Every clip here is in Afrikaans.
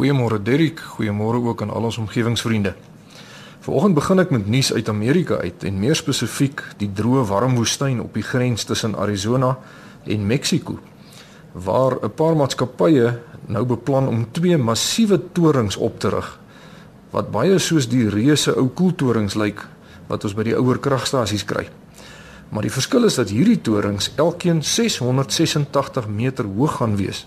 Goeiemôre Derrick, goeiemôre ook aan al ons omgewingsvriende. Vanoggend begin ek met nuus uit Amerika uit en meer spesifiek die droë warm woestyn op die grens tussen Arizona en Mexiko waar 'n paar maatskappye nou beplan om twee massiewe torings op te rig wat baie soos die reuse ou koeltorings lyk wat ons by die ouer kragstasies kry. Maar die verskil is dat hierdie torings elkeen 686 meter hoog gaan wees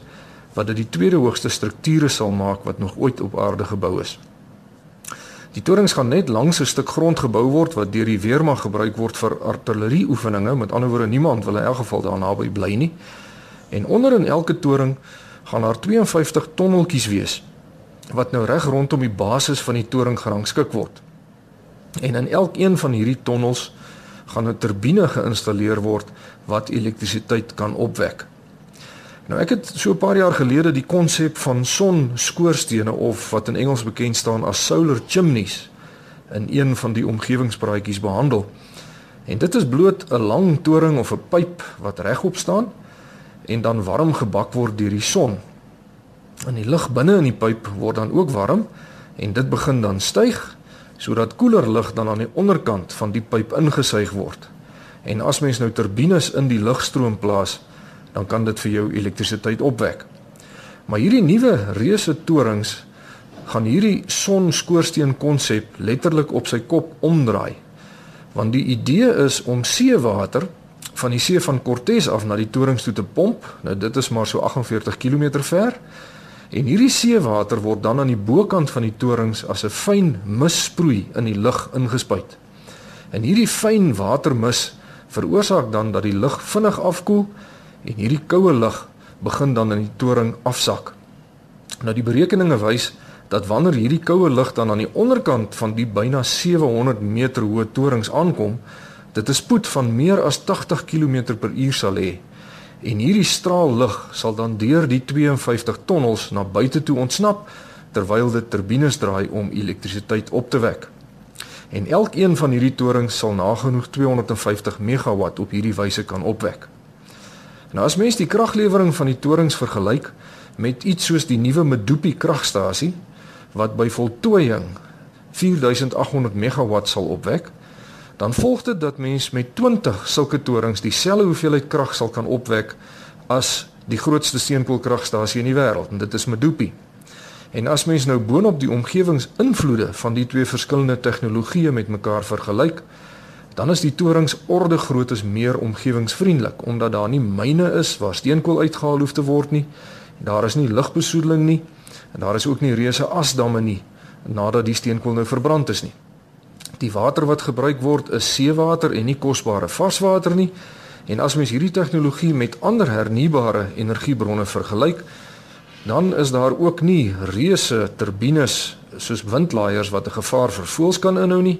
wat dit die tweede hoogste strukture sal maak wat nog ooit op aarde gebou is. Die torings gaan net langs 'n stuk grond gebou word wat deur die weermag gebruik word vir artillerieoefeninge. Met ander woorde, niemand wil in elk geval daar naby bly nie. En onder in elke toring gaan daar 52 tonneltjies wees wat nou reg rondom die basis van die toring gerangskik word. En in elkeen van hierdie tonnels gaan 'n turbine geïnstalleer word wat elektrisiteit kan opwek. Nou ek het so 'n paar jaar gelede die konsep van sonskoorstene of wat in Engels bekend staan as solar chimneys in een van die omgewingspraatjies behandel. En dit is bloot 'n lang toring of 'n pyp wat regop staan en dan warm gebak word deur die son. En die lug binne in die pyp word dan ook warm en dit begin dan styg sodat koeler lug dan aan die onderkant van die pyp ingesuig word. En as mens nou turbines in die lugstroom plaas, dan kan dit vir jou elektrisiteit opwek. Maar hierdie nuwe reuse torings gaan hierdie sonskoorsteen konsep letterlik op sy kop omdraai. Want die idee is om seewater van die see van Cortez af na die torings toe te pomp. Nou dit is maar so 48 km ver. En hierdie seewater word dan aan die bokant van die torings as 'n fyn missproei in die lug ingespuit. En hierdie fyn watermis veroorsaak dan dat die lug vinnig afkoel en hierdie koue lug begin dan in die toring afsak. Nou die berekeninge wys dat wanneer hierdie koue lug dan aan die onderkant van die byna 700 meter hoë torings aankom, dit 'n spoed van meer as 80 km/h sal hê. En hierdie straal lig sal dan deur die 52 tonnels na buite toe ontsnap terwyl dit turbines draai om elektrisiteit op te wek. En elkeen van hierdie torings sal nagenoeg 250 megawatt op hierdie wyse kan opwek. Nou as mens die kraglewering van die torings vergelyk met iets soos die nuwe Medupi kragstasie wat by voltooiing 4800 megawatt sal opwek, dan volg dit dat mens met 20 sulke torings dieselfde hoeveelheid krag sal kan opwek as die grootste steenkoolkragstasie in die wêreld en dit is Medupi. En as mens nou boonop die omgewingsinvloede van die twee verskillende tegnologieë met mekaar vergelyk, dan is die torings orde groot is meer omgewingsvriendelik omdat daar nie myne is waar steenkool uitgehaal hoef te word nie. Daar is nie lugbesoedeling nie en daar is ook nie reuse asdamme nie nadat die steenkool nou verbrand is nie. Die water wat gebruik word is seewater en nie kosbare varswater nie. En as mens hierdie tegnologie met ander hernubare energiebronne vergelyk, dan is daar ook nie reuse turbines soos windlaaiers wat 'n gevaar vir voëls kan inhou nie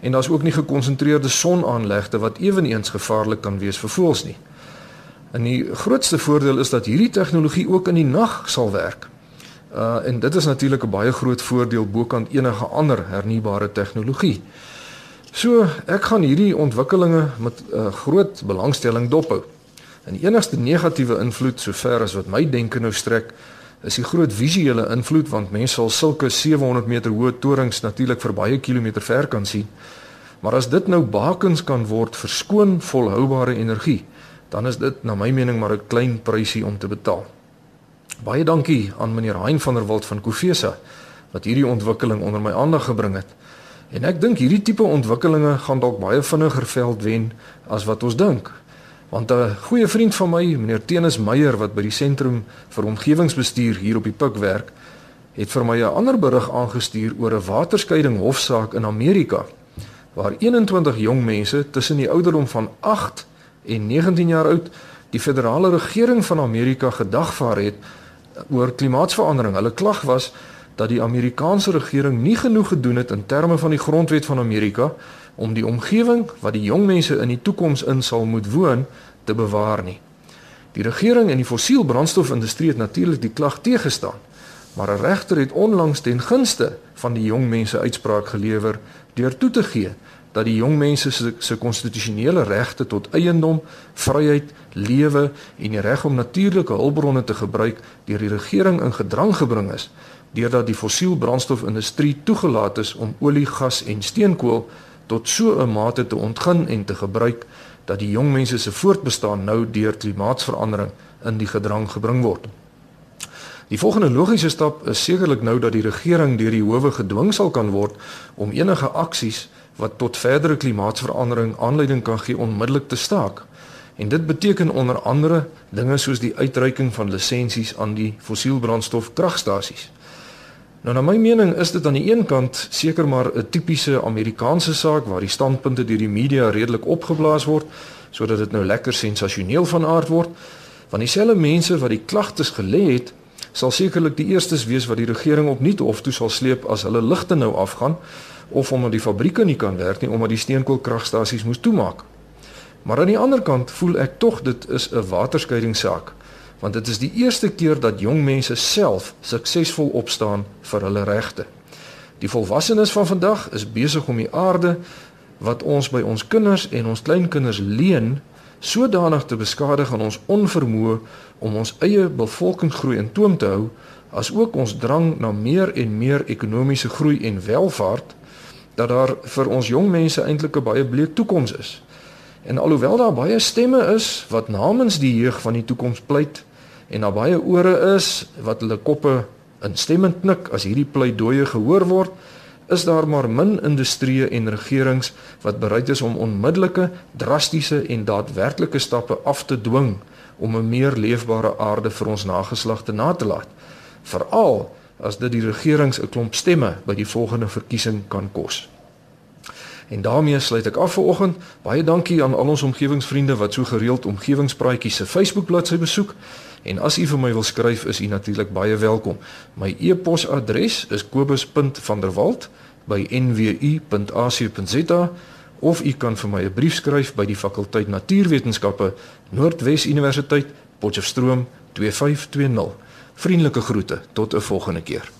en daar's ook nie gekonsentreerde sonaanlegte wat ewenigs gevaarlik kan wees vir voëls nie. En die grootste voordeel is dat hierdie tegnologie ook in die nag sal werk. Uh en dit is natuurlik 'n baie groot voordeel bokant enige ander hernubare tegnologie. So, ek gaan hierdie ontwikkelinge met 'n uh, groot belangstelling dophou. En die enigste negatiewe invloed sover as wat my denke nou strek, is die groot visuele invloed want mense sal sulke 700 meter hoë torings natuurlik vir baie kilometer ver kan sien. Maar as dit nou bakens kan word vir skoon volhoubare energie, dan is dit na my mening maar 'n klein prysie om te betaal. Baie dankie aan meneer Hein van der Walt van Kofesa wat hierdie ontwikkeling onder my aandag gebring het. En ek dink hierdie tipe ontwikkelinge gaan dalk baie vinniger veld wen as wat ons dink. Want 'n goeie vriend van my, meneer Tenus Meyer wat by die sentrum vir omgewingsbestuur hier op die Pik werk, het vir my 'n ander berig aangestuur oor 'n waterskeiding hofsaak in Amerika waar 21 jong mense tussen die ouderdom van 8 en 19 jaar oud die federale regering van Amerika gedagvaar het oor klimaatsverandering. Hulle klag was dat die Amerikaanse regering nie genoeg gedoen het in terme van die grondwet van Amerika om die omgewing wat die jong mense in die toekoms in sal moet woon te bewaar nie. Die regering en die fossielbrandstofindustrie het natuurlik die klag teëgestaan, maar 'n regter het onlangs ten gunste van die jong mense uitspraak gelewer deur toe te gee dat die jong mense se se konstitusionele regte tot eiendom, vryheid, lewe en die reg om natuurlike hulpbronne te gebruik deur die regering in gedrang gebring is deurdat die fossiel brandstofindustrie toegelaat is om olie, gas en steenkool tot so 'n mate te ontgin en te gebruik dat die jong mense se voortbestaan nou deur klimaatsverandering in die gedrang gebring word. Die volgende logiese stap is sekerlik nou dat die regering deur die howe gedwing sal kan word om enige aksies wat tot verdere klimaatsverandering aanleiding kan gee onmiddellik te staak. En dit beteken onder andere dinge soos die uitreiking van lisensies aan die fossielbrandstof kragstasies. Nou na my mening is dit aan die een kant seker maar 'n tipiese Amerikaanse saak waar die standpunte deur die media redelik opgeblaas word sodat dit nou lekker sensasioneel van aard word. Want dieselfde mense wat die klagtes gelê het, sal sekerlik die eerstes wees wat die regering opnuut hof toe sal sleep as hulle ligte nou afgaan of omdat die fabrieke nie kan werk nie omdat die steenkoolkragstasies moes toemaak. Maar aan die ander kant voel ek tog dit is 'n waterskeidingssaak want dit is die eerste keer dat jong mense self suksesvol opstaan vir hulle regte. Die volwassenes van vandag is besig om die aarde wat ons by ons kinders en ons kleinkinders leen sodanig te beskadig aan ons onvermoë om ons eie bevolkingsgroei in toom te hou as ook ons drang na meer en meer ekonomiese groei en welvaart dat daar vir ons jong mense eintlik 'n baie bleek toekoms is. En alhoewel daar baie stemme is wat namens die jeug van die toekoms pleit en daar baie ore is wat hulle koppe instemmend knik as hierdie pleidooie gehoor word, is daar maar min industrieë en regerings wat bereid is om onmiddellike, drastiese en daadwerklike stappe af te dwing om 'n meer leefbare aarde vir ons nageslagte na te laat. Veral as dit die regerings 'n klomp stemme by die volgende verkiesing kan kos. En daarmee sluit ek af vir oggend. Baie dankie aan al ons omgewingsvriende wat so gereeld omgewingspraatjies se Facebook bladsy besoek. En as u vir my wil skryf, is u natuurlik baie welkom. My e-posadres is kobus.vanderwalt@nwu.ac.za of u kan vir my 'n brief skryf by die fakulteit Natuurwetenskappe, Noordwes Universiteit, Potchefstroom 2520. Vriendelike groete tot 'n volgende keer.